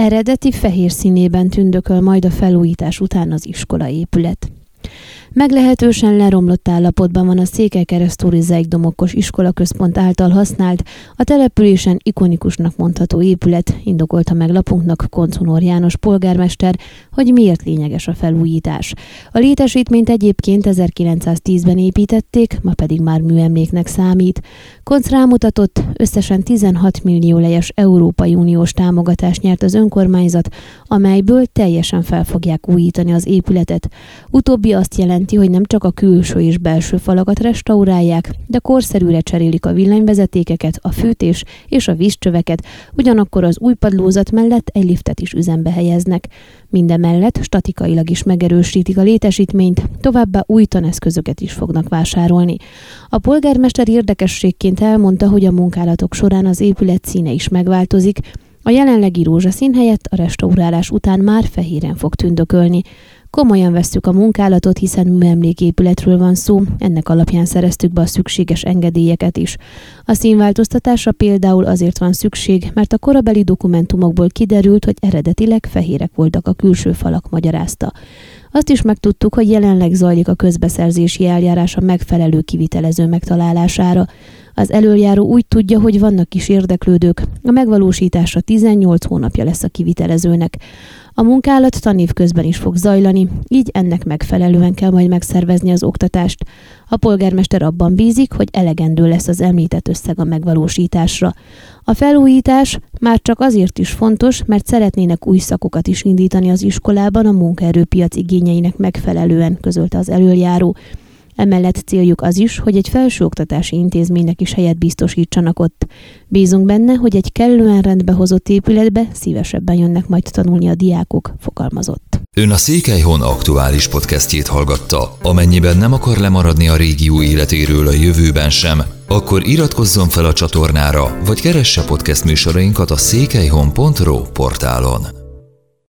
eredeti fehér színében tündököl majd a felújítás után az iskola épület. Meglehetősen leromlott állapotban van a Székelykeresztúri Zeigdomokos iskolaközpont által használt, a településen ikonikusnak mondható épület, indokolta meg lapunknak Koncunor János polgármester, hogy miért lényeges a felújítás. A létesítményt egyébként 1910-ben építették, ma pedig már műemléknek számít. Konc rámutatott, összesen 16 millió lejes Európai Uniós támogatást nyert az önkormányzat, amelyből teljesen fel fogják újítani az épületet. Utóbbi azt jelenti, jelenti, hogy nem csak a külső és belső falakat restaurálják, de korszerűre cserélik a villanyvezetékeket, a fűtés és a vízcsöveket, ugyanakkor az új padlózat mellett egy liftet is üzembe helyeznek. Mindemellett statikailag is megerősítik a létesítményt, továbbá új taneszközöket is fognak vásárolni. A polgármester érdekességként elmondta, hogy a munkálatok során az épület színe is megváltozik, a jelenlegi rózsaszín helyett a restaurálás után már fehéren fog tündökölni. Komolyan vesszük a munkálatot, hiszen műemléképületről van szó, ennek alapján szereztük be a szükséges engedélyeket is. A színváltoztatásra például azért van szükség, mert a korabeli dokumentumokból kiderült, hogy eredetileg fehérek voltak a külső falak, magyarázta. Azt is megtudtuk, hogy jelenleg zajlik a közbeszerzési eljárás a megfelelő kivitelező megtalálására. Az előjáró úgy tudja, hogy vannak is érdeklődők, a megvalósításra 18 hónapja lesz a kivitelezőnek. A munkálat tanév közben is fog zajlani, így ennek megfelelően kell majd megszervezni az oktatást. A polgármester abban bízik, hogy elegendő lesz az említett összeg a megvalósításra. A felújítás már csak azért is fontos, mert szeretnének új szakokat is indítani az iskolában a munkaerőpiac igényeinek megfelelően, közölte az előjáró. Emellett céljuk az is, hogy egy felsőoktatási intézménynek is helyet biztosítsanak ott. Bízunk benne, hogy egy kellően rendbehozott épületbe szívesebben jönnek majd tanulni a diákok, fogalmazott. Ön a Székelyhon aktuális podcastjét hallgatta. Amennyiben nem akar lemaradni a régió életéről a jövőben sem, akkor iratkozzon fel a csatornára, vagy keresse podcast műsorainkat a székelyhon.pro portálon.